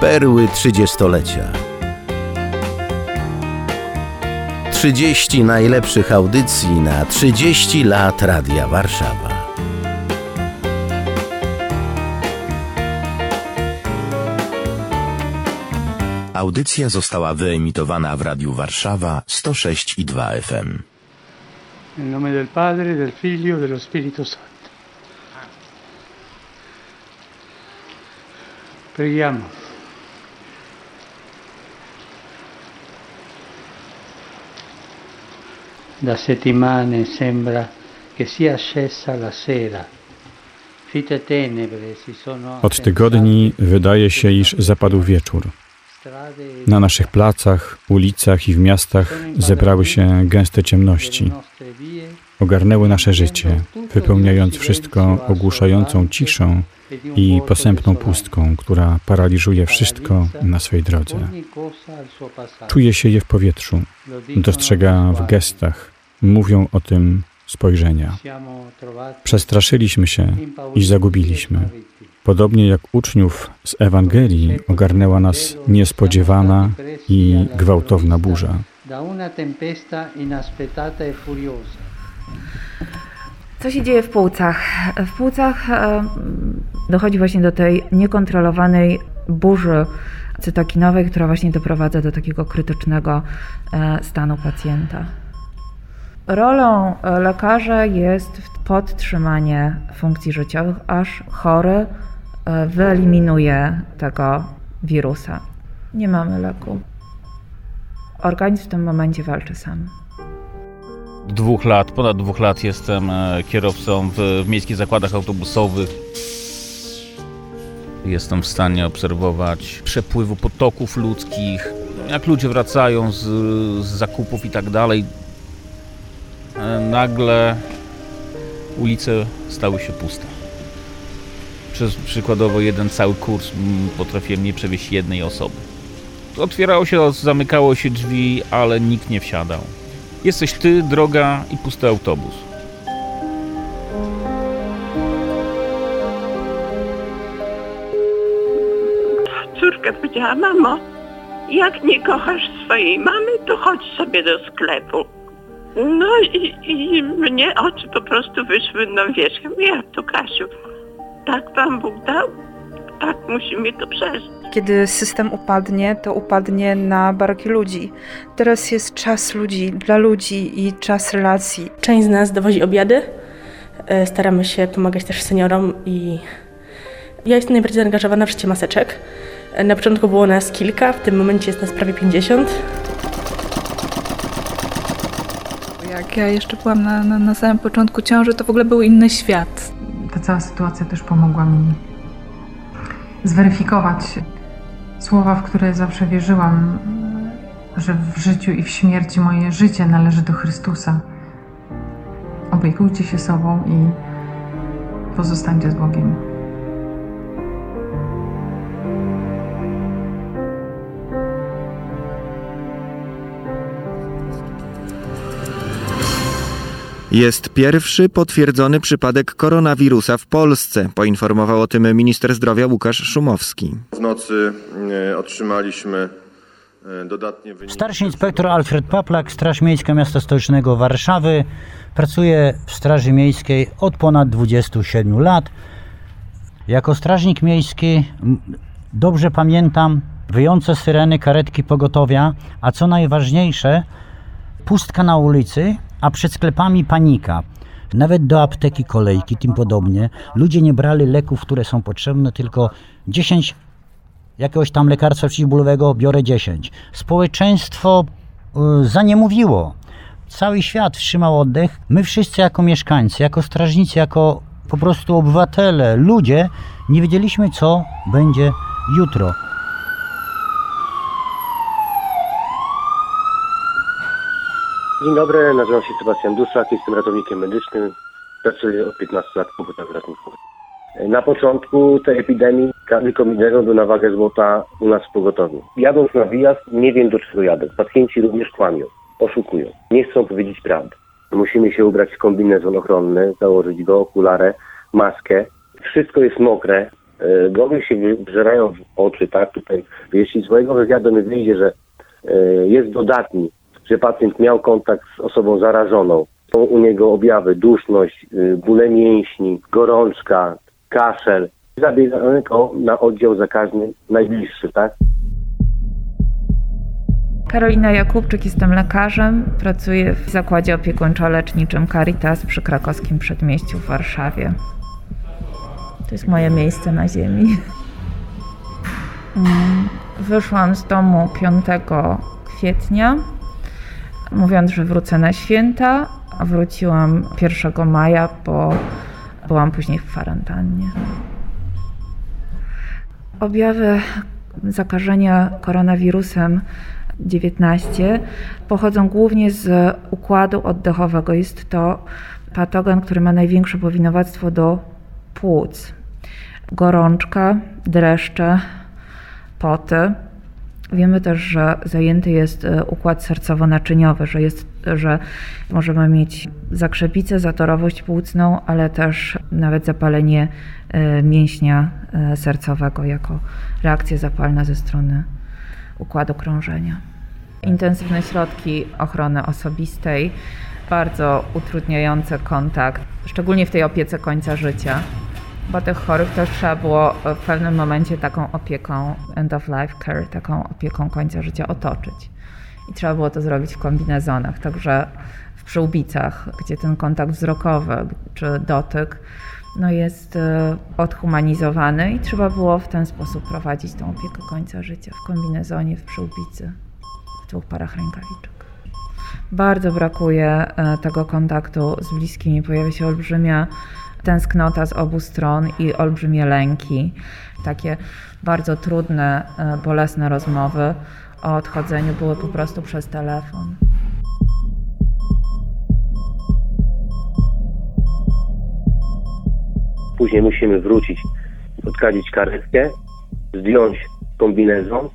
Perły trzydziestolecia. 30 najlepszych audycji na 30 lat Radia Warszawa. Audycja została wyemitowana w Radiu Warszawa 106 i 2 FM. Nel nome del Padre, del Figlio dello Spirito Santo. Preghiamo. Da settimane sembra che sia scesa la sera. Od tygodni wydaje się, iż zapadł wieczór. Na naszych placach, ulicach i w miastach zebrały się gęste ciemności. Ogarnęły nasze życie, wypełniając wszystko ogłuszającą ciszą i posępną pustką, która paraliżuje wszystko na swej drodze. Czuje się je w powietrzu, dostrzega w gestach, mówią o tym spojrzenia. Przestraszyliśmy się i zagubiliśmy. Podobnie jak uczniów z Ewangelii ogarnęła nas niespodziewana i gwałtowna burza. Co się dzieje w płucach? W płucach e, dochodzi właśnie do tej niekontrolowanej burzy cytokinowej, która właśnie doprowadza do takiego krytycznego e, stanu pacjenta. Rolą e, lekarza jest podtrzymanie funkcji życiowych, aż chory wyeliminuje tego wirusa. Nie mamy leku. Organizm w tym momencie walczy sam dwóch lat, ponad dwóch lat jestem e, kierowcą w, w miejskich zakładach autobusowych. Jestem w stanie obserwować przepływu potoków ludzkich, jak ludzie wracają z, z zakupów i tak dalej. E, nagle ulice stały się puste. Przez przykładowo jeden cały kurs potrafiłem nie przewieźć jednej osoby. Otwierało się, zamykało się drzwi, ale nikt nie wsiadał. Jesteś ty, droga i pusty autobus. Córka powiedziała, mamo, jak nie kochasz swojej mamy, to chodź sobie do sklepu. No i, i mnie oczy po prostu wyszły na wierzch. Ja to Kasiu, tak Pan Bóg dał, tak musimy to przeżyć. Kiedy system upadnie, to upadnie na barki ludzi. Teraz jest czas ludzi, dla ludzi i czas relacji. Część z nas dowozi obiady. E, staramy się pomagać też seniorom i ja jestem najbardziej zaangażowana w życie maseczek. E, na początku było nas kilka, w tym momencie jest nas prawie 50. Jak ja jeszcze byłam na, na, na samym początku ciąży, to w ogóle był inny świat. Ta cała sytuacja też pomogła mi zweryfikować słowa, w które zawsze wierzyłam, że w życiu i w śmierci moje życie należy do Chrystusa. Opiekujcie się sobą i pozostańcie z Bogiem. Jest pierwszy potwierdzony przypadek koronawirusa w Polsce. Poinformował o tym minister zdrowia Łukasz Szumowski. W nocy e, otrzymaliśmy e, dodatnie wyniki. Starszy inspektor Alfred Paplak, Straż Miejska Miasta Stołecznego Warszawy. Pracuje w Straży Miejskiej od ponad 27 lat. Jako strażnik miejski dobrze pamiętam wyjące syreny karetki pogotowia, a co najważniejsze, pustka na ulicy, a przed sklepami panika. Nawet do apteki kolejki, tym podobnie. Ludzie nie brali leków, które są potrzebne, tylko 10 jakiegoś tam lekarstwa przeciwbólowego, biorę 10. Społeczeństwo y, zaniemówiło. Cały świat wstrzymał oddech. My wszyscy jako mieszkańcy, jako strażnicy, jako po prostu obywatele, ludzie, nie wiedzieliśmy co będzie jutro. Dzień dobry, nazywam się Sebastian Duszak, jestem ratownikiem medycznym, pracuję od 15 lat w pogotach ratunkowym. Na początku tej epidemii każdy był na wagę złota u nas w pogotowiu. Jadąc na wyjazd, nie wiem do czego jadę. Pacjenci również kłamią, oszukują, nie chcą powiedzieć prawdy. Musimy się ubrać w kombinezon ochronny, założyć go, okulary, maskę. Wszystko jest mokre, e, goły się wżerają w oczy, tak? Tutaj, jeśli z mojego wywiadu mi wyjdzie, że e, jest dodatni, że pacjent miał kontakt z osobą zarażoną, są u niego objawy duszność, e, bóle mięśni, gorączka, kaszel, zabiegamy go na oddział zakaźny najbliższy, tak? Karolina Jakubczyk, jestem lekarzem. Pracuję w zakładzie opiekuńczo-leczniczym Caritas przy krakowskim przedmieściu w Warszawie. To jest moje miejsce na ziemi. Mm, wyszłam z domu 5 kwietnia, mówiąc, że wrócę na święta, a wróciłam 1 maja, bo byłam później w kwarantannie. Objawy zakażenia koronawirusem 19 pochodzą głównie z układu oddechowego. Jest to patogen, który ma największe powinowactwo do płuc. Gorączka, dreszcze, poty. Wiemy też, że zajęty jest e, układ sercowo-naczyniowy, że, jest, że możemy mieć zakrzepicę, zatorowość płucną, ale też nawet zapalenie e, mięśnia e, sercowego jako reakcja zapalna ze strony układu krążenia. Intensywne środki ochrony osobistej, bardzo utrudniające kontakt, szczególnie w tej opiece końca życia, bo tych chorych też trzeba było w pewnym momencie taką opieką end of life care, taką opieką końca życia otoczyć. I trzeba było to zrobić w kombinezonach, także w przyłbicach, gdzie ten kontakt wzrokowy czy dotyk no jest e, odhumanizowany i trzeba było w ten sposób prowadzić tą opiekę końca życia w kombinezonie, w przyłbicy, w dwóch parach rękawiczek. Bardzo brakuje e, tego kontaktu z bliskimi, pojawia się olbrzymia tęsknota z obu stron i olbrzymie lęki. Takie bardzo trudne, e, bolesne rozmowy o odchodzeniu były po prostu przez telefon. Później musimy wrócić, odkadzić karetkę, zdjąć kombinezon.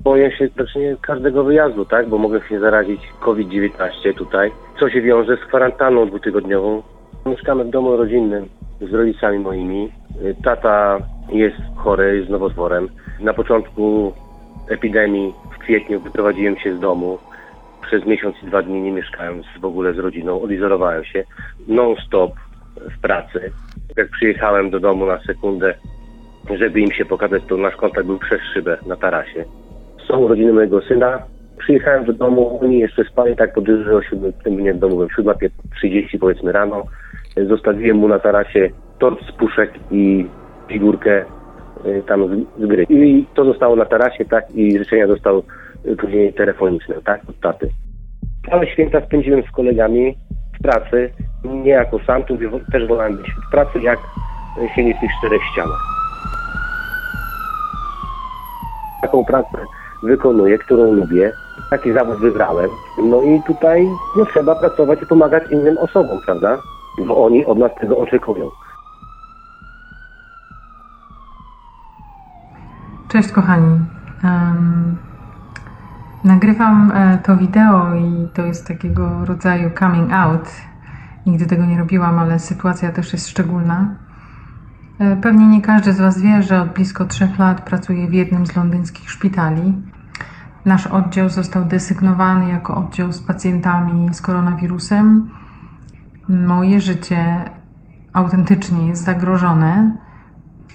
Boję się praktycznie każdego wyjazdu, tak? Bo mogę się zarazić COVID-19 tutaj, co się wiąże z kwarantanną dwutygodniową. Mieszkamy w domu rodzinnym z rodzicami moimi. Tata jest chory, jest nowotworem. Na początku epidemii w kwietniu wyprowadziłem się z domu. Przez miesiąc i dwa dni nie mieszkając w ogóle z rodziną, odizolowałem się non-stop w pracy. Jak przyjechałem do domu na sekundę, żeby im się pokazać, to nasz kontakt był przez szybę na tarasie. Są urodziny mojego syna. Przyjechałem do domu, oni jeszcze spali tak po o 7, nie w domu, byłem 7.30 powiedzmy rano. Zostawiłem mu na tarasie tort z puszek i figurkę y, tam z, z gry. I to zostało na tarasie, tak, i życzenia dostał y, później telefoniczne, tak, od taty. Całe święta spędziłem z kolegami w pracy, nie jako sam, tu też wolałem być w pracy, jak siedzieć w tych czterech ścianach. Taką pracę wykonuję, którą lubię, taki zawód wybrałem, no i tutaj no, trzeba pracować i pomagać innym osobom, prawda? Bo oni od nas tego oczekują. Cześć kochani. Um, nagrywam e, to wideo i to jest takiego rodzaju coming out. Nigdy tego nie robiłam, ale sytuacja też jest szczególna. E, pewnie nie każdy z Was wie, że od blisko trzech lat pracuję w jednym z londyńskich szpitali. Nasz oddział został desygnowany jako oddział z pacjentami z koronawirusem. Moje życie autentycznie jest zagrożone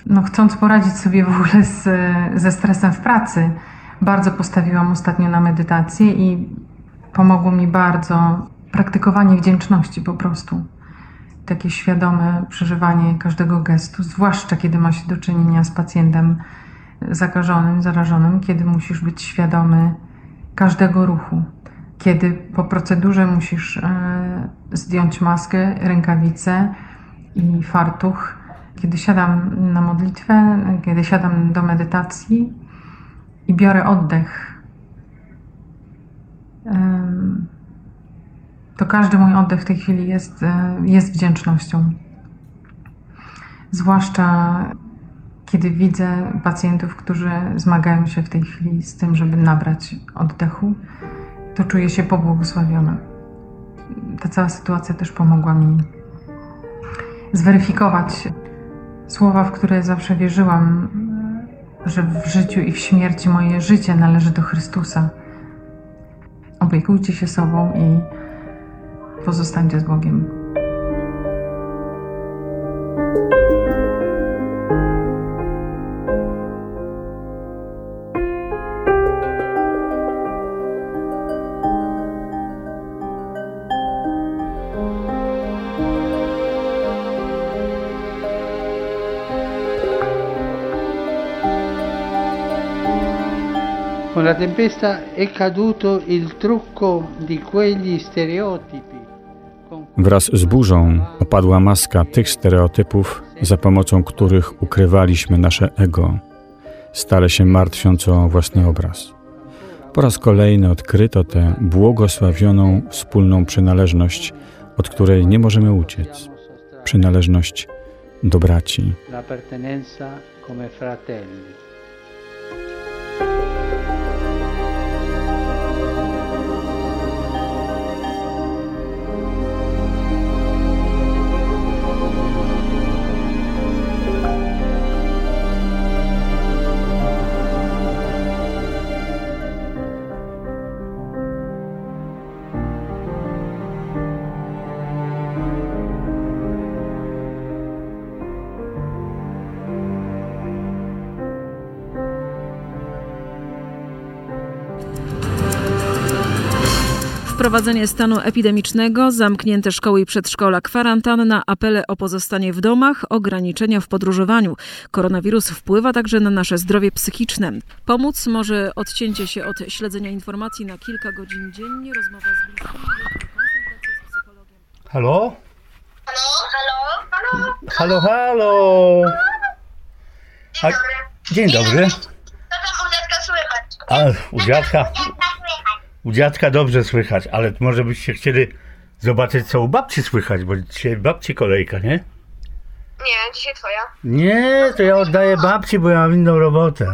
no, chcąc poradzić sobie w ogóle z, ze stresem w pracy, bardzo postawiłam ostatnio na medytację i pomogło mi bardzo praktykowanie wdzięczności po prostu. Takie świadome przeżywanie każdego gestu, zwłaszcza kiedy ma się do czynienia z pacjentem zakażonym, zarażonym, kiedy musisz być świadomy każdego ruchu. Kiedy po procedurze musisz e, zdjąć maskę, rękawice i fartuch, kiedy siadam na modlitwę, kiedy siadam do medytacji i biorę oddech, to każdy mój oddech w tej chwili jest, e, jest wdzięcznością. Zwłaszcza kiedy widzę pacjentów, którzy zmagają się w tej chwili z tym, żeby nabrać oddechu, to czuję się pobłogosławiona. Ta cała sytuacja też pomogła mi zweryfikować Słowa, w które zawsze wierzyłam, że w życiu i w śmierci moje życie należy do Chrystusa. Opiekujcie się sobą i pozostańcie z Bogiem. La tempesta è caduto il trucco di quegli stereotipi. Wraz z burzą opadła maska tych stereotypów, za pomocą których ukrywaliśmy nasze ego, stale się martwiąc o własny obraz. Po raz kolejny odkryto tę błogosławioną wspólną przynależność, od której nie możemy uciec. Przynależność do braci. L'appartenenza come fratelli. Wprowadzenie stanu epidemicznego, zamknięte szkoły i przedszkola, kwarantanna, apele o pozostanie w domach, ograniczenia w podróżowaniu. Koronawirus wpływa także na nasze zdrowie psychiczne. Pomóc może odcięcie się od śledzenia informacji na kilka godzin dziennie, rozmowa z bliskimi, konsultacje z psychologiem. Halo? Halo, halo, Halo, halo! A, dzień dobry. Co tam u dziadka słychać? A, u dziadka, u dziadka dobrze słychać, ale może byście chcieli zobaczyć, co u babci słychać, bo dzisiaj babci kolejka, nie? Nie, dzisiaj twoja. Nie, to ja oddaję babci, bo ja mam inną robotę.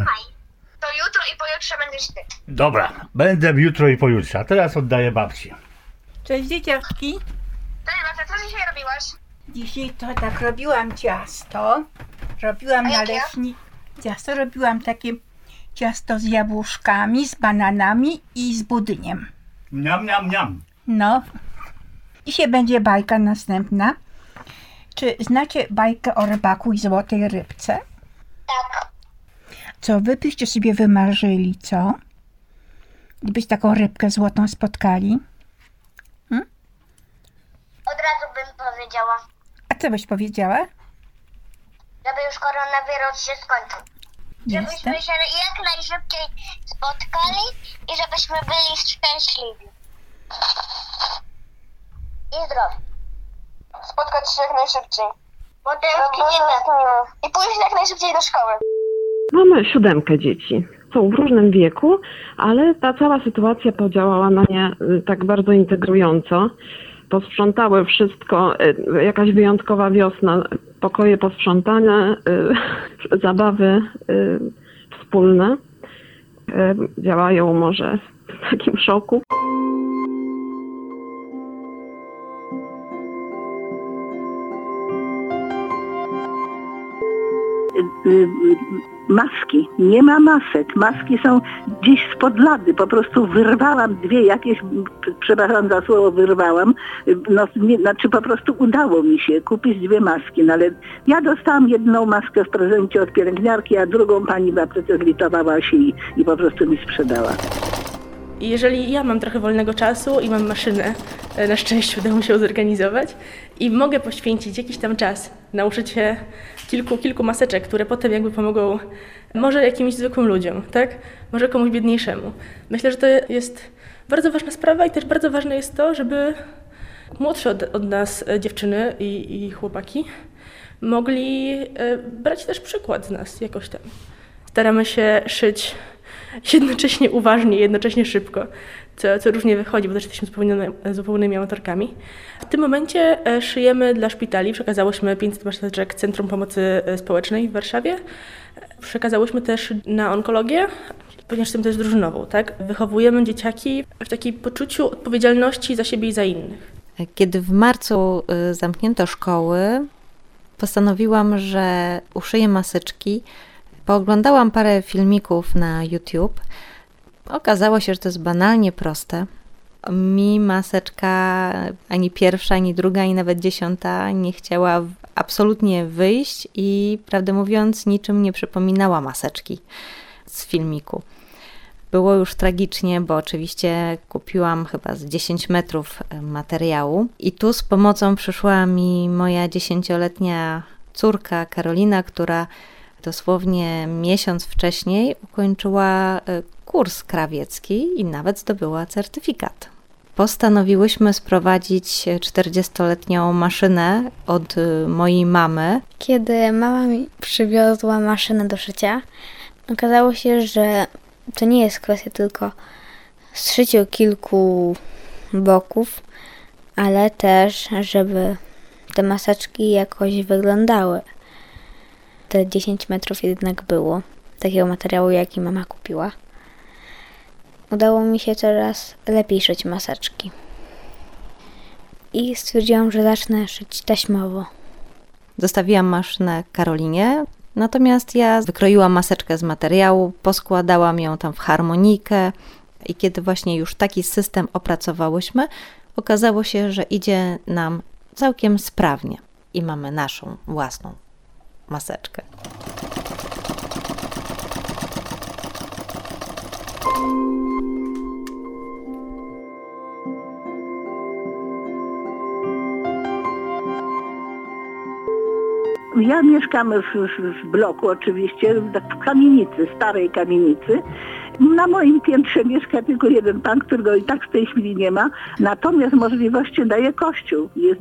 To jutro i pojutrze będziesz ty. Dobra, będę jutro i pojutrze, a teraz oddaję babci. Cześć dzieciaczki. Cześć Marta, co dzisiaj robiłaś? Dzisiaj to tak robiłam ciasto. Robiłam A jakie? naleśnik. Ciasto robiłam takie ciasto z jabłuszkami, z bananami i z budyniem. Miam, miam, miam. No. Dzisiaj będzie bajka następna. Czy znacie bajkę o rybaku i złotej rybce? Tak. Co wy byście sobie wymarzyli, co? Gdybyś taką rybkę złotą spotkali? Od razu bym powiedziała, A co byś powiedziała? żeby już koronawirus się skończył. Jestem. Żebyśmy się jak najszybciej spotkali i żebyśmy byli szczęśliwi. I zdrowi. Spotkać się jak najszybciej. Bo tęsknimy. I pójść jak najszybciej do szkoły. Mamy siódemkę dzieci. Są w różnym wieku, ale ta cała sytuacja podziałała na nie y, tak bardzo integrująco. Posprzątały wszystko, y, jakaś wyjątkowa wiosna, pokoje posprzątane, y, zabawy y, wspólne. Y, Działają może w takim szoku. Maski. Nie ma masek. Maski są gdzieś spod lady. Po prostu wyrwałam dwie jakieś, przepraszam za słowo, wyrwałam. No, nie, znaczy po prostu udało mi się kupić dwie maski. No, ale ja dostałam jedną maskę w prezencie od pielęgniarki, a drugą pani w aptece zlitowała się i, i po prostu mi sprzedała. I jeżeli ja mam trochę wolnego czasu i mam maszynę, e, na szczęście udało mi się zorganizować i mogę poświęcić jakiś tam czas, nauczyć się kilku, kilku maseczek, które potem jakby pomogą może jakimś zwykłym ludziom, tak? Może komuś biedniejszemu. Myślę, że to jest bardzo ważna sprawa i też bardzo ważne jest to, żeby młodsze od, od nas e, dziewczyny i, i chłopaki mogli e, brać też przykład z nas jakoś tam. Staramy się szyć jednocześnie uważnie, jednocześnie szybko, co, co różnie wychodzi, bo też jesteśmy zupełnymi, zupełnymi amatorkami. W tym momencie e, szyjemy dla szpitali, przekazałyśmy 500 maseczek Centrum Pomocy e, Społecznej w Warszawie. Przekazałyśmy też na onkologię, ponieważ jestem też drużynową, tak? Wychowujemy dzieciaki w takim poczuciu odpowiedzialności za siebie i za innych. Kiedy w marcu y, zamknięto szkoły, postanowiłam, że uszyję maseczki. Pooglądałam parę filmików na YouTube. Okazało się, że to jest banalnie proste. Mi maseczka ani pierwsza, ani druga, ani nawet dziesiąta nie chciała absolutnie wyjść i prawdę mówiąc, niczym nie przypominała maseczki z filmiku. Było już tragicznie, bo oczywiście kupiłam chyba z 10 metrów e, materiału, i tu z pomocą przyszła mi moja dziesięcioletnia córka Karolina, która dosłownie miesiąc wcześniej ukończyła e, kurs krawiecki i nawet zdobyła certyfikat. Postanowiłyśmy sprowadzić 40-letnią maszynę od e, mojej mamy. Kiedy mama mi przywiozła maszynę do szycia, okazało się, że to nie jest kwestia tylko zszycia kilku boków, ale też, żeby te maseczki jakoś wyglądały. Te 10 metrów jednak było takiego materiału, jaki mama kupiła. Udało mi się coraz lepiej szyć maseczki. I stwierdziłam, że zacznę szyć taśmowo. Zostawiłam maszynę Karolinie, Natomiast ja wykroiłam maseczkę z materiału, poskładałam ją tam w harmonikę i kiedy właśnie już taki system opracowałyśmy, okazało się, że idzie nam całkiem sprawnie i mamy naszą własną maseczkę. Ja mieszkam w, w, bloku oczywiście, w kamienicy, starej kamienicy. Na moim piętrze mieszka tylko jeden pan, którego i tak w tej chwili nie ma. Natomiast możliwości daje Kościół. Jest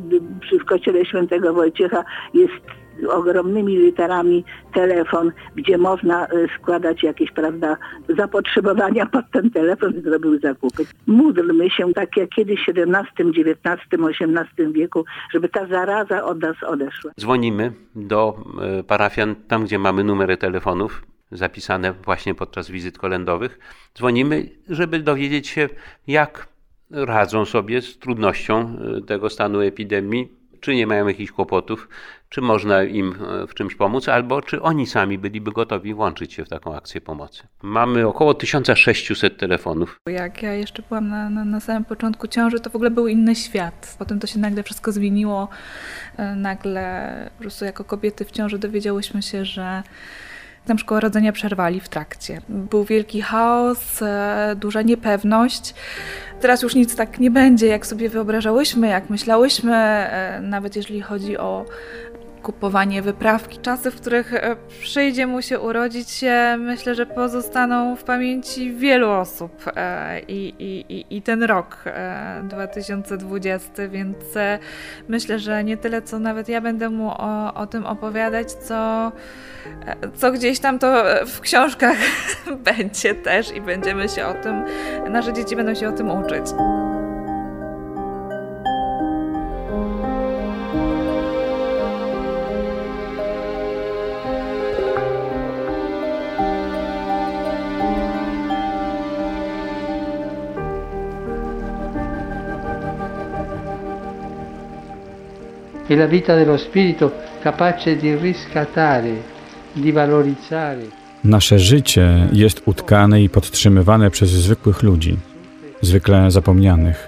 w kościele świętego Wojciecha jest ogromnymi literami telefon, gdzie można e, składać jakieś, prawda, zapotrzebowania pod ten telefon i zrobił zakupy. Módlmy się tak jak kiedyś w XVII, XIX, XVIII wieku, żeby ta zaraza od nas odeszła. Dzwonimy do e, parafian, tam gdzie mamy numery telefonów zapisane właśnie podczas wizyt kolędowych. Dzwonimy, żeby dowiedzieć się, jak radzą sobie z trudnością e, tego stanu epidemii, czy nie mają jakichś kłopotów, czy można im e, w czymś pomóc, albo czy oni sami byliby gotowi włączyć się w taką akcję pomocy. Mamy około 1600 telefonów. Jak ja jeszcze byłam na, na, na samym początku ciąży, to w ogóle był inny świat. Potem to się nagle wszystko zmieniło. E, nagle po prostu jako kobiety w ciąży dowiedziałyśmy się, że tam szkołę rodzenia przerwali w trakcie. Był wielki chaos, e, duża niepewność. Teraz już nic tak nie będzie, jak sobie wyobrażałyśmy, jak myślałyśmy, nawet jeżeli chodzi o kupowanie wyprawki. Czasy, w których e, przyjdzie mu się urodzić, myślę, że pozostaną w pamięci wielu osób e, i, i, i ten rok 2020, e, więc myślę, że nie tyle, co nawet ja będę mu o, o tym opowiadać, co, co gdzieś tam to w książkach będzie też i będziemy się o tym, nasze dzieci będą się o tym uczyć. È la vita dello spirito capace di riscattare, di valorizzare. Nasze życie jest utkane i podtrzymywane przez zwykłych ludzi, zwykle zapomnianych,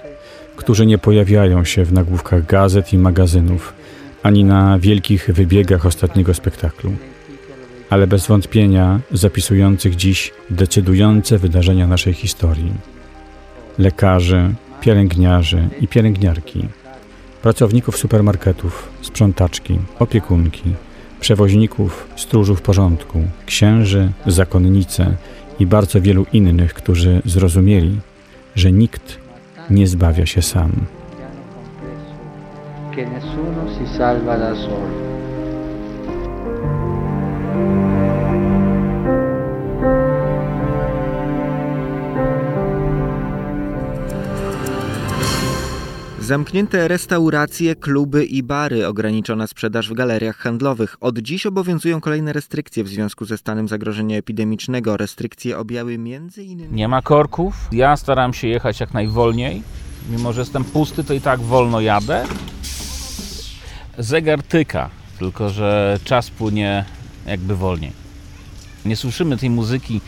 którzy nie pojawiają się w nagłówkach gazet i magazynów, ani na wielkich wybiegach ostatniego spektaklu, ale bez wątpienia zapisujących dziś decydujące wydarzenia naszej historii. Lekarzy, pielęgniarzy i pielęgniarki pracowników supermarketów, sprzątaczki, opiekunki, przewoźników, stróżów porządku, księży, zakonnice i bardzo wielu innych, którzy zrozumieli, że nikt nie zbawia się sam. Que nessuno si salva da solo. Zamknięte restauracje, kluby i bary, ograniczona sprzedaż w galeriach handlowych. Od dziś obowiązują kolejne restrykcje w związku ze stanem zagrożenia epidemicznego. Restrykcje objały między innymi... Nie ma korków. Ja staram się jechać jak najwolniej. Mimo, że jestem pusty, to i tak wolno jadę. Zegar tyka. tylko że czas płynie jakby wolniej. Nie słyszymy tej muzyki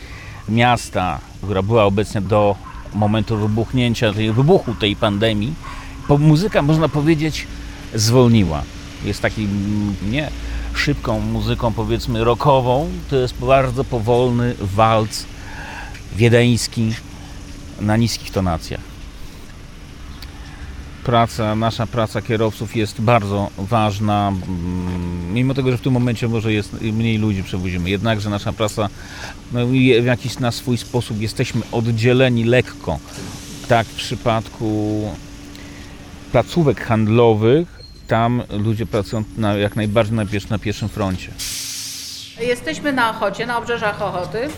miasta, która była obecna do momentu wybuchnięcia, tej wybuchu tej pandemii. Muzyka, można powiedzieć, zwolniła. Jest takim nie szybką muzyką, powiedzmy, rockową. To jest bardzo powolny walc wiedeński na niskich tonacjach praca, nasza praca kierowców jest bardzo ważna, mimo tego, że w tym momencie może jest mniej ludzi przewozimy. Jednakże nasza praca no, w jakiś na swój sposób jesteśmy oddzieleni lekko. Tak w przypadku placówek handlowych, tam ludzie pracują na, jak najbardziej na, na pierwszym froncie. Jesteśmy na Ochocie, na obrzeżach Ochoty,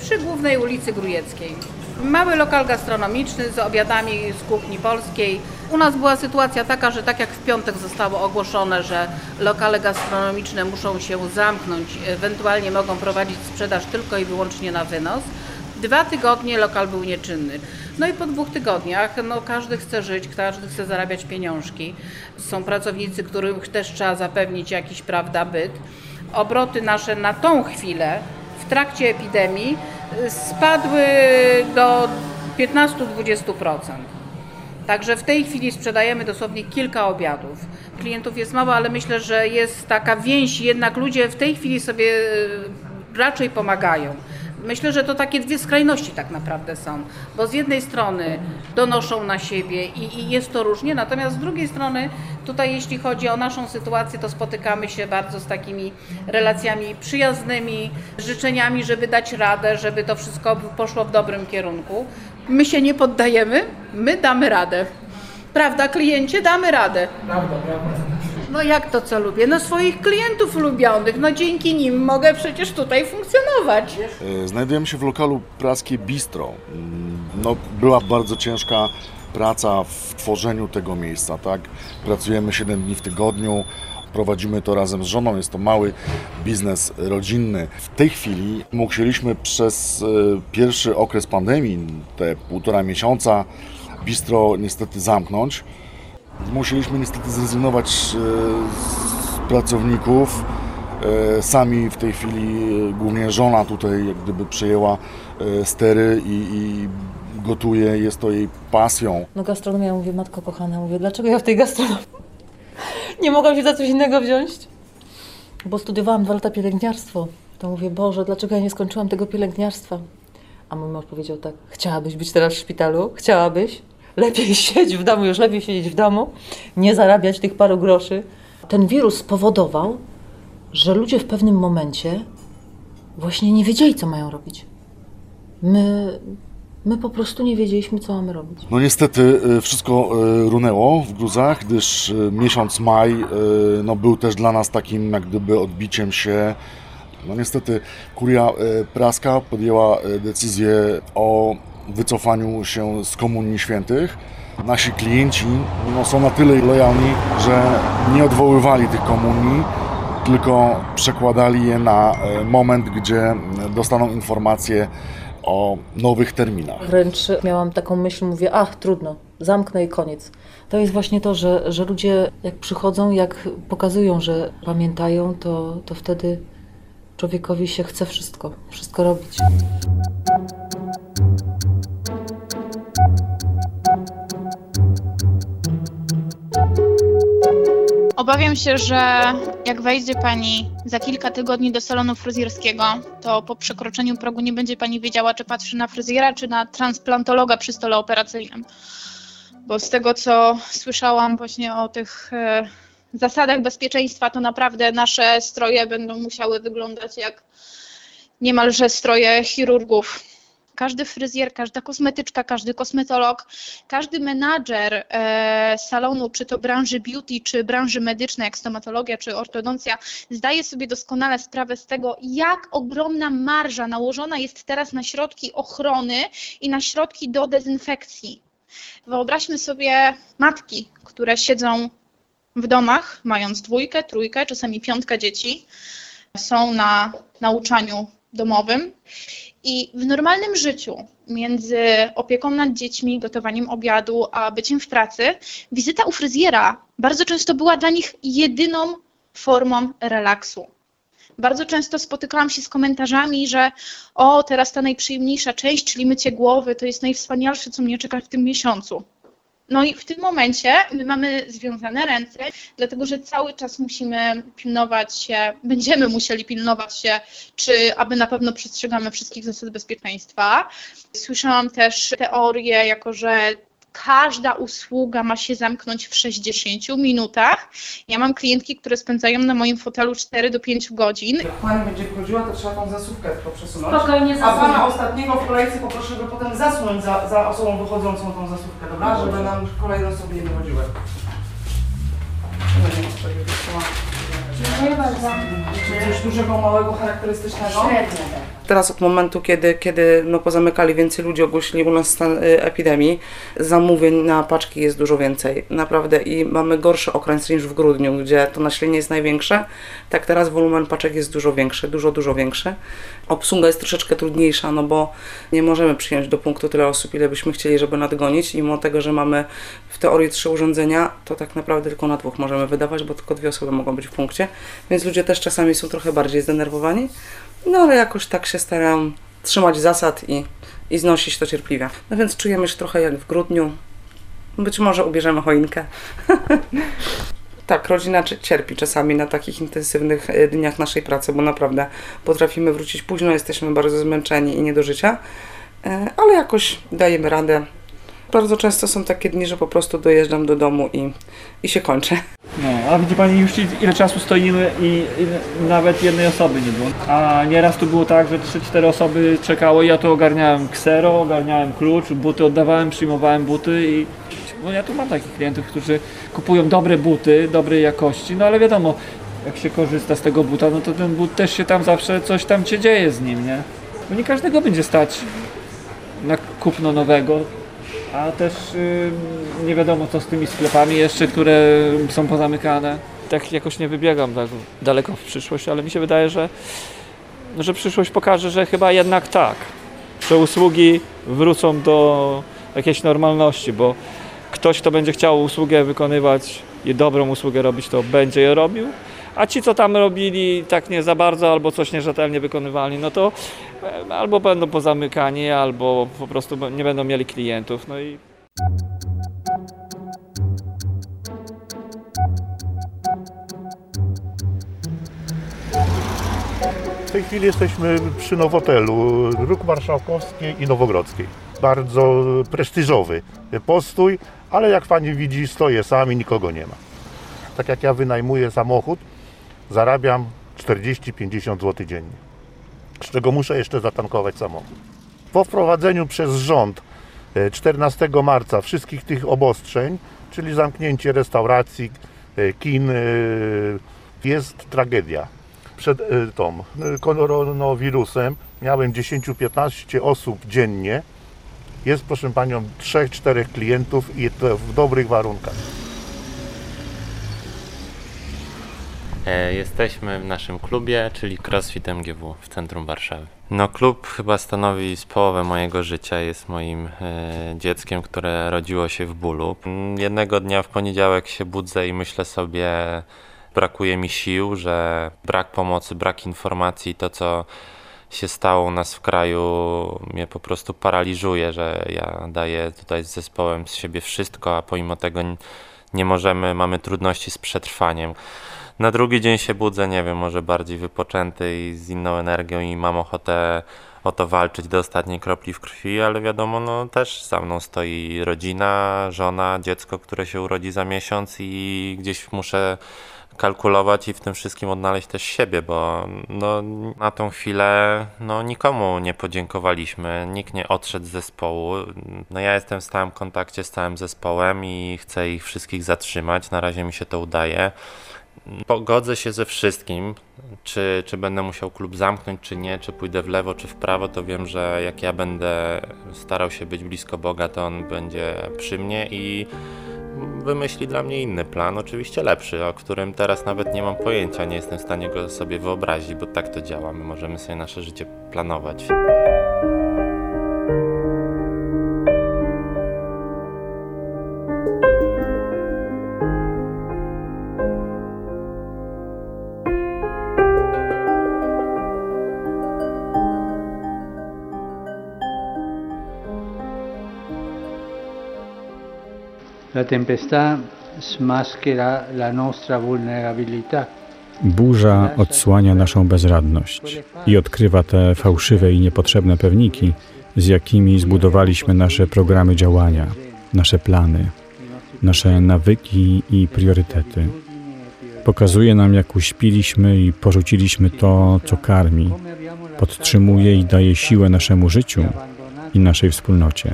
przy głównej ulicy Grujeckiej. Mały lokal gastronomiczny z obiadami z kuchni polskiej. U nas była sytuacja taka, że tak jak w piątek zostało ogłoszone, że lokale gastronomiczne muszą się zamknąć, ewentualnie mogą prowadzić sprzedaż tylko i wyłącznie na wynos. Dwa tygodnie lokal był nieczynny. No i po dwóch tygodniach no, każdy chce żyć, każdy chce zarabiać pieniążki. Są pracownicy, których też trzeba zapewnić jakiś prawda byt. Obroty nasze na tą chwilę w trakcie epidemii spadły do 15-20%. Także w tej chwili sprzedajemy dosłownie kilka obiadów. Klientów jest mało, ale myślę, że jest taka więź, jednak ludzie w tej chwili sobie e, raczej pomagają. Myślę, że to takie dwie skrajności tak naprawdę są, bo z jednej strony donoszą na siebie i, i, jest to różnie, natomiast z drugiej strony tutaj jeśli chodzi o naszą sytuację, to spotykamy się bardzo z takimi relacjami przyjaznymi, życzeniami, żeby dać radę, żeby to wszystko poszło w dobrym kierunku. My się nie poddajemy, my damy radę. Prawda, kliencie, damy radę. Prawda, prawda. No jak to co lubię? No swoich klientów ulubionych, no dzięki nim mogę przecież tutaj funkcjonować. E, znajdujemy się w lokalu Praskie Bistro. Mm, no, była bardzo ciężka praca w tworzeniu tego miejsca, tak? Pracujemy 7 dni w tygodniu, prowadzimy to razem z żoną, jest to mały biznes rodzinny. W tej chwili musieliśmy przez e, pierwszy okres pandemii, te półtora miesiąca, bistro niestety zamknąć. Musieliśmy niestety zrezygnować e, z pracowników. E, sami w tej chwili, e, głównie żona tutaj jak gdyby przejęła stery i, i gotuje, jest to jej pasją. No gastronomia, mówię, matko kochana, mówię, dlaczego ja w tej gastronomii nie mogłam się za coś innego wziąć? Bo studiowałam dwa lata pielęgniarstwo. To mówię, Boże, dlaczego ja nie skończyłam tego pielęgniarstwa? A mój mąż powiedział tak, chciałabyś być teraz w szpitalu? Chciałabyś? Lepiej siedzieć w domu, już lepiej siedzieć w domu, nie zarabiać tych paru groszy. Ten wirus spowodował, że ludzie w pewnym momencie właśnie nie wiedzieli, co mają robić. My, my po prostu nie wiedzieliśmy, co mamy robić. No niestety y, wszystko y, runęło w gruzach, gdyż y, miesiąc maj no, był też dla nas takim jak gdyby odbiciem się no niestety kuria praska podjęła decyzję o wycofaniu się z Komunii Świętych. Nasi klienci no, są na tyle lojalni, że nie odwoływali tych komunii, tylko przekładali je na e, moment, gdzie dostaną informację o nowych terminach. Wręcz miałam taką myśl, mówię, ach, trudno, zamknę i koniec. To jest właśnie to, że, że ludzie jak przychodzą, jak pokazują, że pamiętają, to, to wtedy człowiekowi się chce wszystko, wszystko robić. Obawiam się, że jak wejdzie Pani za kilka tygodni do salonu fryzjerskiego, to po przekroczeniu progu nie będzie Pani wiedziała, czy patrzy na fryzjera, czy na transplantologa przy stole operacyjnym. Bo z tego, co słyszałam właśnie o tych e, zasadach bezpieczeństwa, to naprawdę nasze stroje będą musiały wyglądać jak niemalże stroje chirurgów każdy fryzjer, każda kosmetyczka, każdy kosmetolog, każdy menadżer e, salonu, czy to branży beauty, czy branży medycznej, jak stomatologia, czy ortodoncja, zdaje sobie doskonale sprawę z tego, jak ogromna marża nałożona jest teraz na środki ochrony i na środki do dezynfekcji. Wyobraźmy sobie matki, które siedzą w domach, mając dwójkę, trójkę, czasami piątkę dzieci, są na nauczaniu domowym i w normalnym życiu, między opieką nad dziećmi, gotowaniem obiadu, a byciem w pracy, wizyta u fryzjera bardzo często była dla nich jedyną formą relaksu. Bardzo często spotykałam się z komentarzami, że o, teraz ta najprzyjemniejsza część, czyli mycie głowy, to jest najwspanialsze, co mnie czeka w tym miesiącu. No i w tym momencie my mamy związane ręce, dlatego że cały czas musimy pilnować się, będziemy musieli pilnować się, czy aby na pewno przestrzegamy wszystkich zasad bezpieczeństwa. Słyszałam też teorię, jako że każda usługa ma się zamknąć w 60 minutach. Ja mam klientki, które spędzają na moim fotelu 4 do 5 godzin. Jak pani będzie wchodziła, to trzeba tą zasówkę tylko przesunąć. Spokojnie, A pana ostatniego w kolejce poproszę go potem zasłonić za, za osobą wychodzącą tą zasówkę, dobra? Żeby nam kolejne osoby nie wychodziły. Dziękuję bardzo. Czy coś dużego, małego, charakterystycznego? Średnio, Teraz od momentu, kiedy, kiedy no, pozamykali więcej ludzi, ogłosili u nas stan y, epidemii, zamówień na paczki jest dużo więcej. Naprawdę i mamy gorszy okres niż w grudniu, gdzie to nasilenie jest największe. Tak teraz wolumen paczek jest dużo większy, dużo, dużo większy. Obsługa jest troszeczkę trudniejsza, no bo nie możemy przyjąć do punktu tyle osób, ile byśmy chcieli, żeby nadgonić. I mimo tego, że mamy w teorii trzy urządzenia, to tak naprawdę tylko na dwóch możemy wydawać, bo tylko dwie osoby mogą być w punkcie. Więc ludzie też czasami są trochę bardziej zdenerwowani. No ale jakoś tak się staram trzymać zasad i, i znosić to cierpliwie. No więc czujemy się trochę jak w grudniu. Być może ubierzemy choinkę. tak, rodzina cie- cierpi czasami na takich intensywnych e, dniach naszej pracy, bo naprawdę potrafimy wrócić późno, jesteśmy bardzo zmęczeni i nie do życia, E, ale jakoś dajemy radę. Bardzo często są takie dni, że po prostu dojeżdżam do domu i, i się kończę. No, a widzi Pani już ile czasu stoimy i, i nawet jednej osoby nie było. A nieraz tu było tak, że 3-4 osoby czekały, ja tu ogarniałem ksero, ogarniałem klucz, buty oddawałem, przyjmowałem buty i no ja tu mam takich klientów, którzy kupują dobre buty, dobrej jakości, no ale wiadomo, jak się korzysta z tego buta, no to ten but też się tam zawsze coś tam się dzieje z nim, nie? Bo nie każdego będzie stać na kupno nowego, a też y, nie wiadomo co z tymi sklepami jeszcze, które są pozamykane. Tak jakoś nie wybiegam tak daleko w przyszłość, ale mi się wydaje, że, że przyszłość pokaże, że chyba jednak tak, że usługi wrócą do jakiejś normalności, bo ktoś, kto będzie chciał usługę wykonywać i dobrą usługę robić, to będzie je robił, a ci, co tam robili tak nie za bardzo albo coś nierzetelnie wykonywali, no to e, albo będą pozamykani, albo po prostu nie będą mieli klientów. No i W tej chwili jesteśmy przy Nowotelu, Róg Marszałkowskiej i Nowogrodzkiej. Bardzo prestiżowy postój, ale jak pani widzi, stoję sam i nikogo nie ma. Tak jak ja wynajmuję samochód, zarabiam 40-50 zł dziennie, z czego muszę jeszcze zatankować samochód. Po wprowadzeniu przez rząd e, 14 marca wszystkich tych obostrzeń, czyli zamknięcie restauracji, e, kin, e, jest tragedia. Przed e, tą e, koronawirusem miałem 10-15 osób dziennie. Jest, proszę panią, 3-4 klientów i to w dobrych warunkach. E, Jesteśmy w naszym klubie, czyli CrossFit MGW w centrum Warszawy. No klub chyba stanowi z połowę mojego życia, jest moim e, dzieckiem, które rodziło się w bólu. Mm, Jednego dnia w poniedziałek się budzę i myślę sobie, brakuje mi sił, że brak pomocy, brak informacji, to co się stało u nas w kraju mnie po prostu paraliżuje, że ja daję tutaj z zespołem z siebie wszystko, a pomimo tego nie możemy, mamy trudności z przetrwaniem. Na drugi dzień się budzę, nie wiem, może bardziej wypoczęty i z inną energią i mam ochotę o to walczyć do ostatniej kropli w krwi, ale wiadomo, no też za mną stoi rodzina, żona, dziecko, które się urodzi za miesiąc i gdzieś muszę kalkulować i w tym wszystkim odnaleźć też siebie, bo no, na tą chwilę no, nikomu nie podziękowaliśmy, nikt nie odszedł z zespołu. No, ja jestem w stałym kontakcie z całym zespołem i chcę ich wszystkich zatrzymać. Na razie mi się to udaje. Pogodzę się ze wszystkim, czy, czy będę musiał klub zamknąć, czy nie, czy pójdę w lewo, czy w prawo, to wiem, że jak ja będę starał się być blisko Boga, to On będzie przy mnie i wymyśli dla mnie inny plan, oczywiście lepszy, o którym teraz nawet nie mam pojęcia, nie jestem w stanie go sobie wyobrazić, bo tak to działa, my możemy sobie nasze życie planować. Tempestà smaschera la nostra vulnerabilità. Burza odsłania naszą bezradność i odkrywa te fałszywe i niepotrzebne pewniki, z jakimi zbudowaliśmy nasze programy działania, nasze plany, nasze nawyki i priorytety. Pokazuje nam, jak uśpiliśmy i porzuciliśmy to, co karmi, podtrzymuje i daje siłę naszemu życiu i naszej wspólnocie.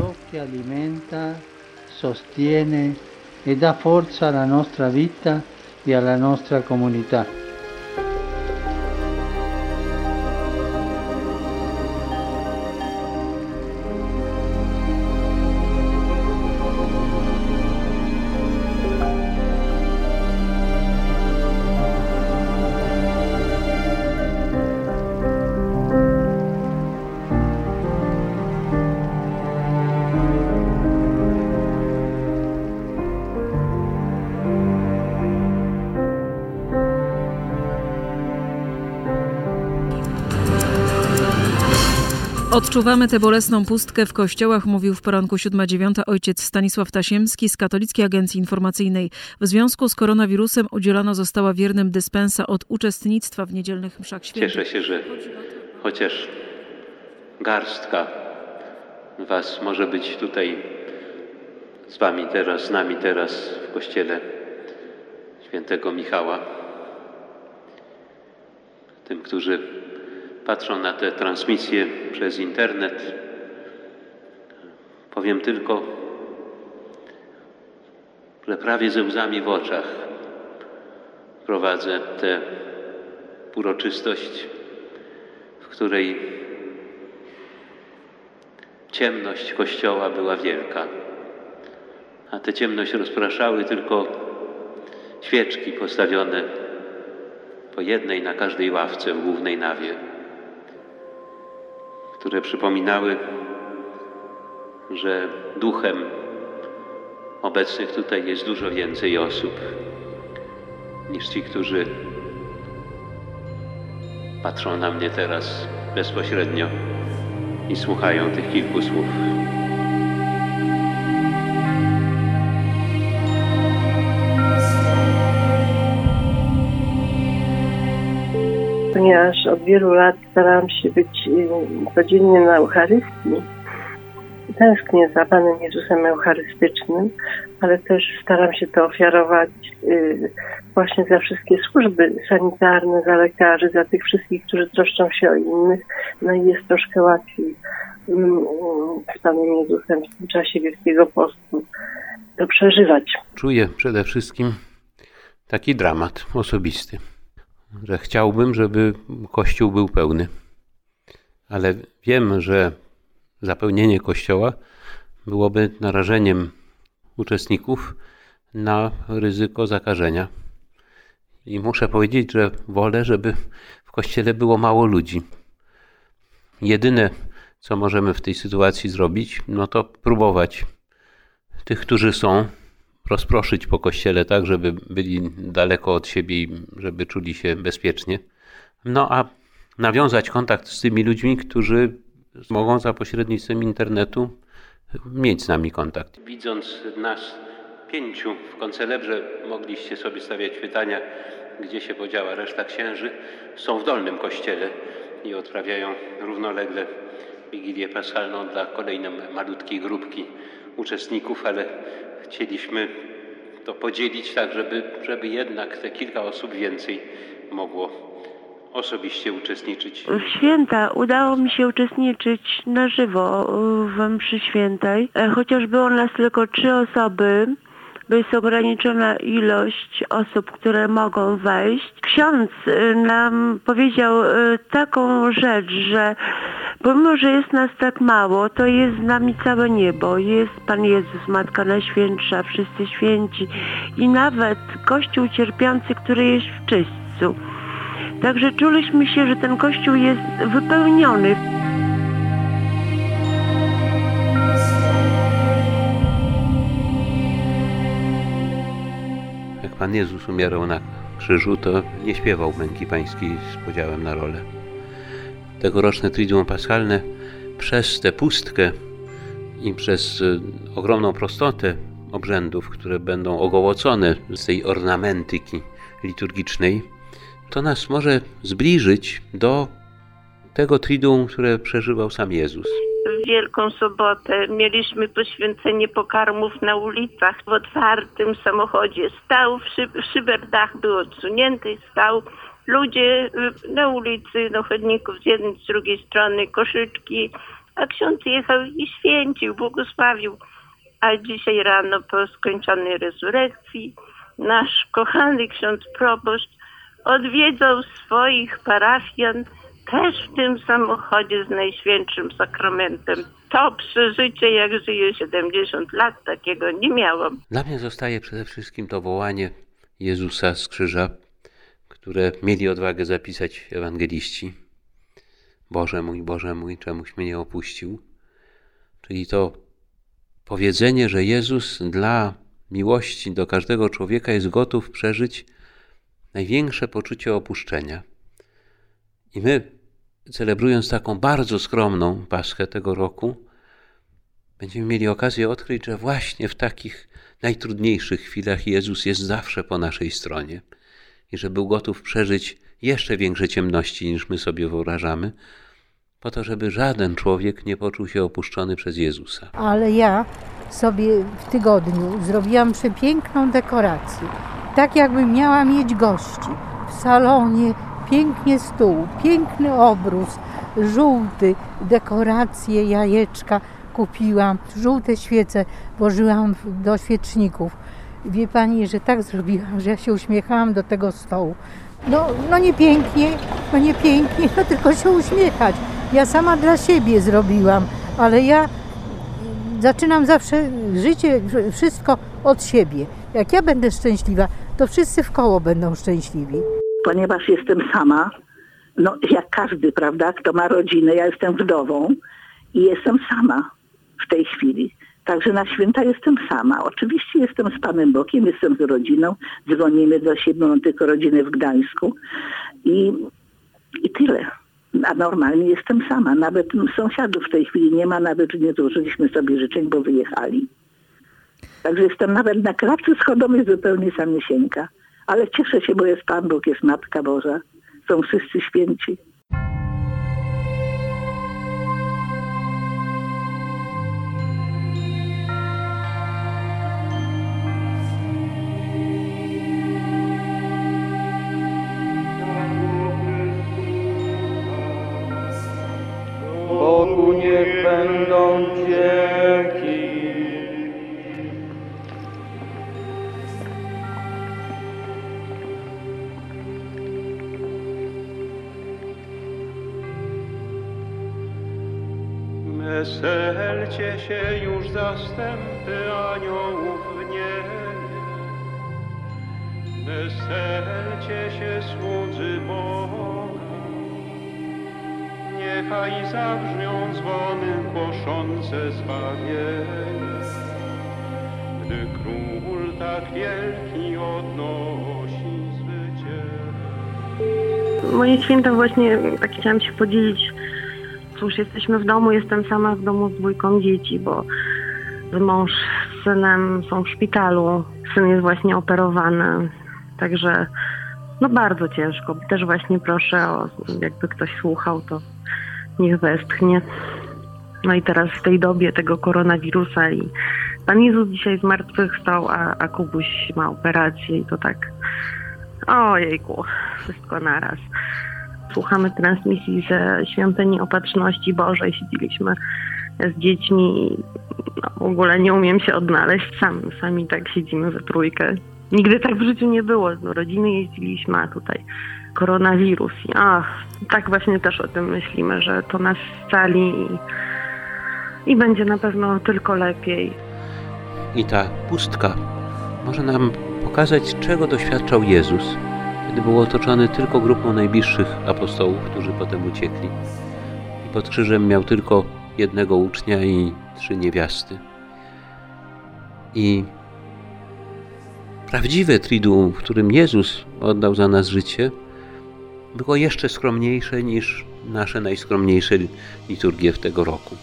Sostiene e dà forza alla nostra vita e alla nostra comunità. Odczuwamy tę bolesną pustkę w kościołach, mówił w poranku 7-9 ojciec Stanisław Tasiemski z Katolickiej Agencji Informacyjnej. W związku z koronawirusem udzielona została wiernym dyspensa od uczestnictwa w niedzielnych mszach świętych. Cieszę się, że chociaż garstka Was może być tutaj z Wami teraz, z nami teraz w kościele świętego Michała. Tym, którzy patrzą na te transmisje przez internet, powiem tylko, że prawie ze łzami w oczach prowadzę tę uroczystość, w której ciemność Kościoła była wielka, a tę ciemność rozpraszały tylko świeczki postawione po jednej na każdej ławce w głównej nawie, które przypominały, że duchem obecnych tutaj jest dużo więcej osób niż ci, którzy patrzą na mnie teraz bezpośrednio i słuchają tych kilku słów. Od wielu lat starałam się być y, codziennie na Eucharystii, tęsknię za Panem Jezusem Eucharystycznym, ale też staram się to ofiarować y, właśnie za wszystkie służby sanitarne, za lekarzy, za tych wszystkich, którzy troszczą się o innych. No i jest troszkę łatwiej mm, z Panem Jezusem w tym czasie Wielkiego Postu to przeżywać. Czuję przede wszystkim taki dramat osobisty, że chciałbym, żeby Kościół był pełny, ale wiem, że zapełnienie Kościoła byłoby narażeniem uczestników na ryzyko zakażenia. I muszę powiedzieć, że wolę, żeby w kościele było mało ludzi. Jedyne, co możemy w tej sytuacji zrobić, no to próbować tych, którzy są, rozproszyć po kościele tak, żeby byli daleko od siebie i żeby czuli się bezpiecznie. No a nawiązać kontakt z tymi ludźmi, którzy mogą za pośrednictwem internetu mieć z nami kontakt. Widząc nas pięciu w koncelebrze, mogliście sobie stawiać pytania, gdzie się podziała reszta księży. Są w dolnym kościele i odprawiają równolegle Wigilię Paschalną dla kolejnej malutkiej grupki uczestników, ale chcieliśmy to podzielić tak, żeby, żeby jednak te kilka osób więcej mogło osobiście uczestniczyć. Święta udało mi się uczestniczyć na żywo w mszy świętej, E, chociaż było nas tylko trzy osoby, bo jest ograniczona ilość osób, które mogą wejść. Ksiądz y, nam powiedział y, taką rzecz, że pomimo, że jest nas tak mało, to jest z nami całe niebo. Jest Pan Jezus, Matka Najświętsza, wszyscy święci i nawet Kościół cierpiący, który jest w czyśćcu. Także czuliśmy się, że ten kościół jest wypełniony. Jak Pan Jezus umierał na krzyżu, to nie śpiewał męki pańskiej z podziałem na rolę. Tegoroczne Triduum Paschalne przez tę pustkę i przez y, ogromną prostotę obrzędów, które będą ogołocone z tej ornamentyki liturgicznej, to nas może zbliżyć do tego triduum, które przeżywał sam Jezus. W Wielką Sobotę mieliśmy poświęcenie pokarmów na ulicach w otwartym samochodzie. Stał, szyb, szyberdach był odsunięty, stał. Ludzie y, na ulicy, do chodników z jednej, z drugiej strony, koszyczki, a ksiądz jechał i święcił, błogosławił. A dzisiaj rano po skończonej rezurekcji nasz kochany ksiądz proboszcz odwiedzał swoich parafian też w tym samochodzie z Najświętszym Sakramentem. To przeżycie, jak żyję 70 lat, takiego nie miałam. Dla mnie zostaje przede wszystkim to wołanie Jezusa z krzyża, które mieli odwagę zapisać ewangeliści. Boże mój, Boże mój, czemuś mnie nie opuścił. Czyli to powiedzenie, że Jezus dla miłości do każdego człowieka jest gotów przeżyć największe poczucie opuszczenia. I my, celebrując taką bardzo skromną Paschę tego roku, będziemy mieli okazję odkryć, że właśnie w takich najtrudniejszych chwilach Jezus jest zawsze po naszej stronie i że był gotów przeżyć jeszcze większe ciemności niż my sobie wyobrażamy, po to, żeby żaden człowiek nie poczuł się opuszczony przez Jezusa. Ale ja sobie w tygodniu zrobiłam przepiękną dekorację. Tak jakbym miała mieć gości. W salonie pięknie stół, piękny obrus, żółty, dekoracje, jajeczka kupiłam, żółte świece włożyłam do świeczników. Wie pani, że tak zrobiłam, że ja się uśmiechałam do tego stołu. No, no nie pięknie, no nie pięknie, no tylko się uśmiechać. Ja sama dla siebie zrobiłam, ale ja zaczynam zawsze życie, wszystko od siebie. Jak ja będę szczęśliwa, to wszyscy w koło będą szczęśliwi. Ponieważ jestem sama, no jak każdy, prawda, kto ma rodzinę, ja jestem wdową i jestem sama w tej chwili. Także na święta jestem sama. Oczywiście jestem z Panem Bokiem, jestem z rodziną. Dzwonimy do siebie, mam tylko rodzinę w Gdańsku. I, i tyle. A normalnie jestem sama. Nawet sąsiadów w tej chwili nie ma, nawet nie złożyliśmy sobie życzeń, bo wyjechali. Także jestem nawet na klatce schodowej zupełnie samysieńka. Ale cieszę się, bo jest Pan Bóg, jest Matka Boża. Są wszyscy święci. Moje święta właśnie tak chciałam się podzielić. Cóż, jesteśmy w domu, jestem sama w domu z dwójką dzieci, bo mąż z synem są w szpitalu. Syn jest właśnie operowany, także no bardzo ciężko. Też właśnie proszę o, jakby ktoś słuchał, to niech westchnie. No i teraz w tej dobie tego koronawirusa i Pan Jezus dzisiaj zmartwychwstał, a, a Kubuś ma operację i to tak ojejku, wszystko naraz. Słuchamy transmisji ze Świątyni Opatrzności Bożej, siedzieliśmy z dziećmi i no, w ogóle nie umiem się odnaleźć, Sam, sami tak siedzimy we trójkę. Nigdy tak w życiu nie było, do rodziny jeździliśmy, a tutaj koronawirus. I ach, tak właśnie też o tym myślimy, że to nas scali i, i będzie na pewno tylko lepiej. I ta pustka może nam pokazać, czego doświadczał Jezus, kiedy był otoczony tylko grupą najbliższych apostołów, którzy potem uciekli. I pod krzyżem miał tylko jednego ucznia i trzy niewiasty. I prawdziwe triduum, w którym Jezus oddał za nas życie, było jeszcze skromniejsze niż nasze najskromniejsze liturgie w tego roku.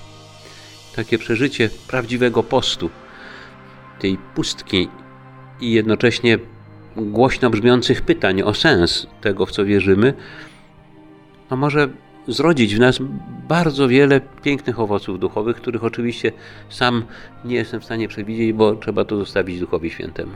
Takie przeżycie prawdziwego postu, tej pustki i jednocześnie głośno brzmiących pytań o sens tego, w co wierzymy, no może zrodzić w nas bardzo wiele pięknych owoców duchowych, których oczywiście sam nie jestem w stanie przewidzieć, bo trzeba to zostawić Duchowi Świętemu.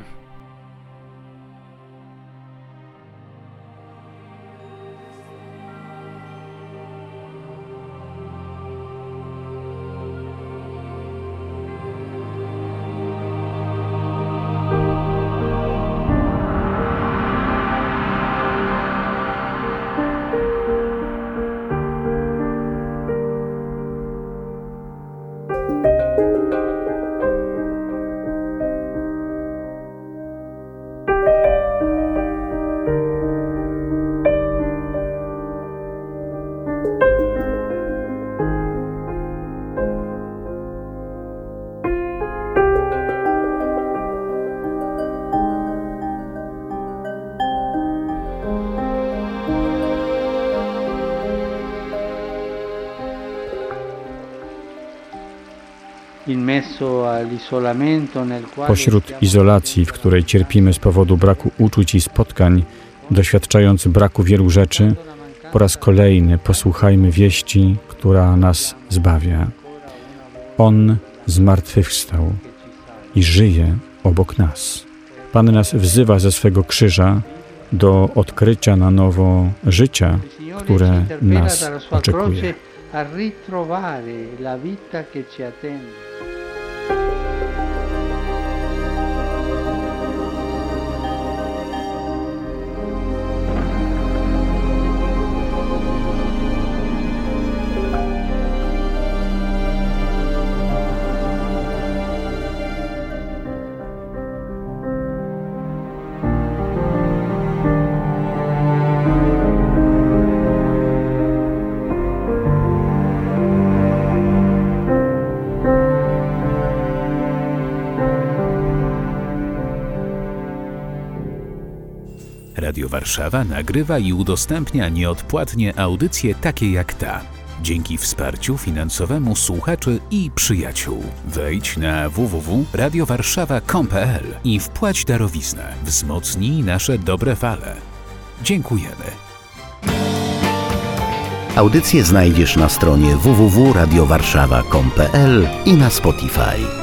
Pośród izolacji, w której cierpimy z powodu braku uczuć i spotkań, doświadczając braku wielu rzeczy, po raz kolejny posłuchajmy wieści, która nas zbawia. On zmartwychwstał i żyje obok nas. Pan nas wzywa ze swego krzyża do odkrycia na nowo życia, które nas oczekuje. a ritrovare la vita che ci attende. Warszawa nagrywa i udostępnia nieodpłatnie audycje takie jak ta. Dzięki wsparciu finansowemu słuchaczy i przyjaciół. Wejdź na www.radiowarszawa.com.pl i wpłać darowiznę. Wzmocnij nasze dobre fale. Dziękujemy. Audycje znajdziesz na stronie www.radiowarszawa.com.pl i na Spotify.